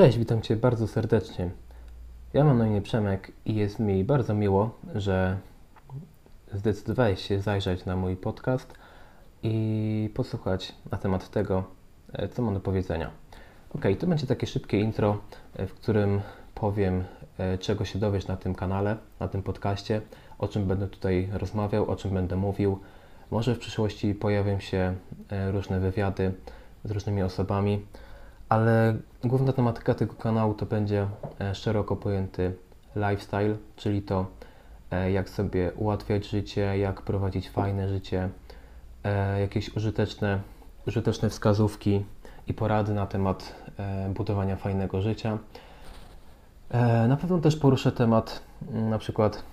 Cześć, witam Cię bardzo serdecznie. Ja mam na imię Przemek i jest mi bardzo miło, że zdecydowałeś się zajrzeć na mój podcast i posłuchać na temat tego, e, co mam do powiedzenia. Ok, to będzie takie szybkie intro, e, w którym powiem, e, czego się dowiesz na tym kanale, na tym podcaście, o czym będę tutaj rozmawiał, o czym będę mówił. Może w przyszłości pojawią się różne wywiady z różnymi osobami ale główna tematyka tego kanału to będzie e, szeroko pojęty lifestyle, czyli to, e, jak sobie ułatwiać życie, jak prowadzić fajne życie, e, jakieś użyteczne, użyteczne wskazówki i porady na temat budowania fajnego życia. Na pewno też poruszę temat na przykład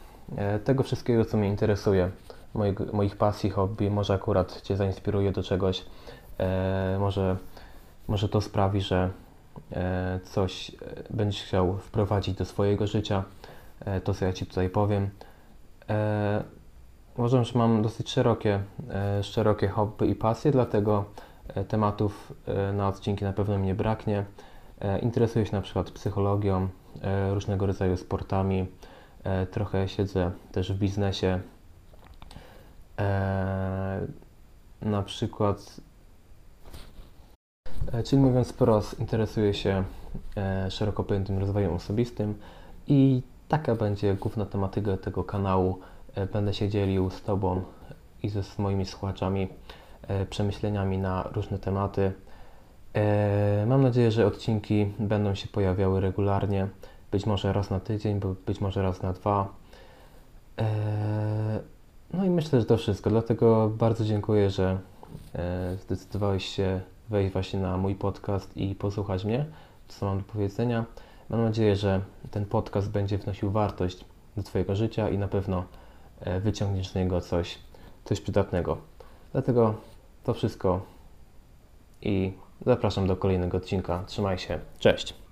tego wszystkiego, co mnie interesuje, moich, moich pasji, hobby, może akurat Cię zainspiruje do czegoś, może może to sprawi, że e, coś e, będziesz chciał wprowadzić do swojego życia, e, to co ja Ci tutaj powiem. Uważam, że mam dosyć szerokie, szerokie hobby i pasje, dlatego tematów na odcinki na pewno mi nie braknie. Interesuję się na przykład psychologią, różnego rodzaju sportami, trochę siedzę też w biznesie. Na przykład czyli mówiąc wprost, interesuję się e, szeroko pojętym rozwojem osobistym i taka będzie główna tematyka tego kanału. E, będę się dzielił z Tobą i ze z moimi słuchaczami przemyśleniami na różne tematy. Mam nadzieję, że odcinki będą się pojawiały regularnie, być może raz na tydzień, być może raz na dwa. No i myślę, że to wszystko. Dlatego bardzo dziękuję, że zdecydowałeś się wejść właśnie na mój podcast i posłuchać mnie, co mam do powiedzenia. Mam nadzieję, że ten podcast będzie wnosił wartość do Twojego życia i na pewno e, wyciągniesz z niego coś, coś przydatnego. Dlatego to wszystko i zapraszam do kolejnego odcinka. Trzymaj się. Cześć.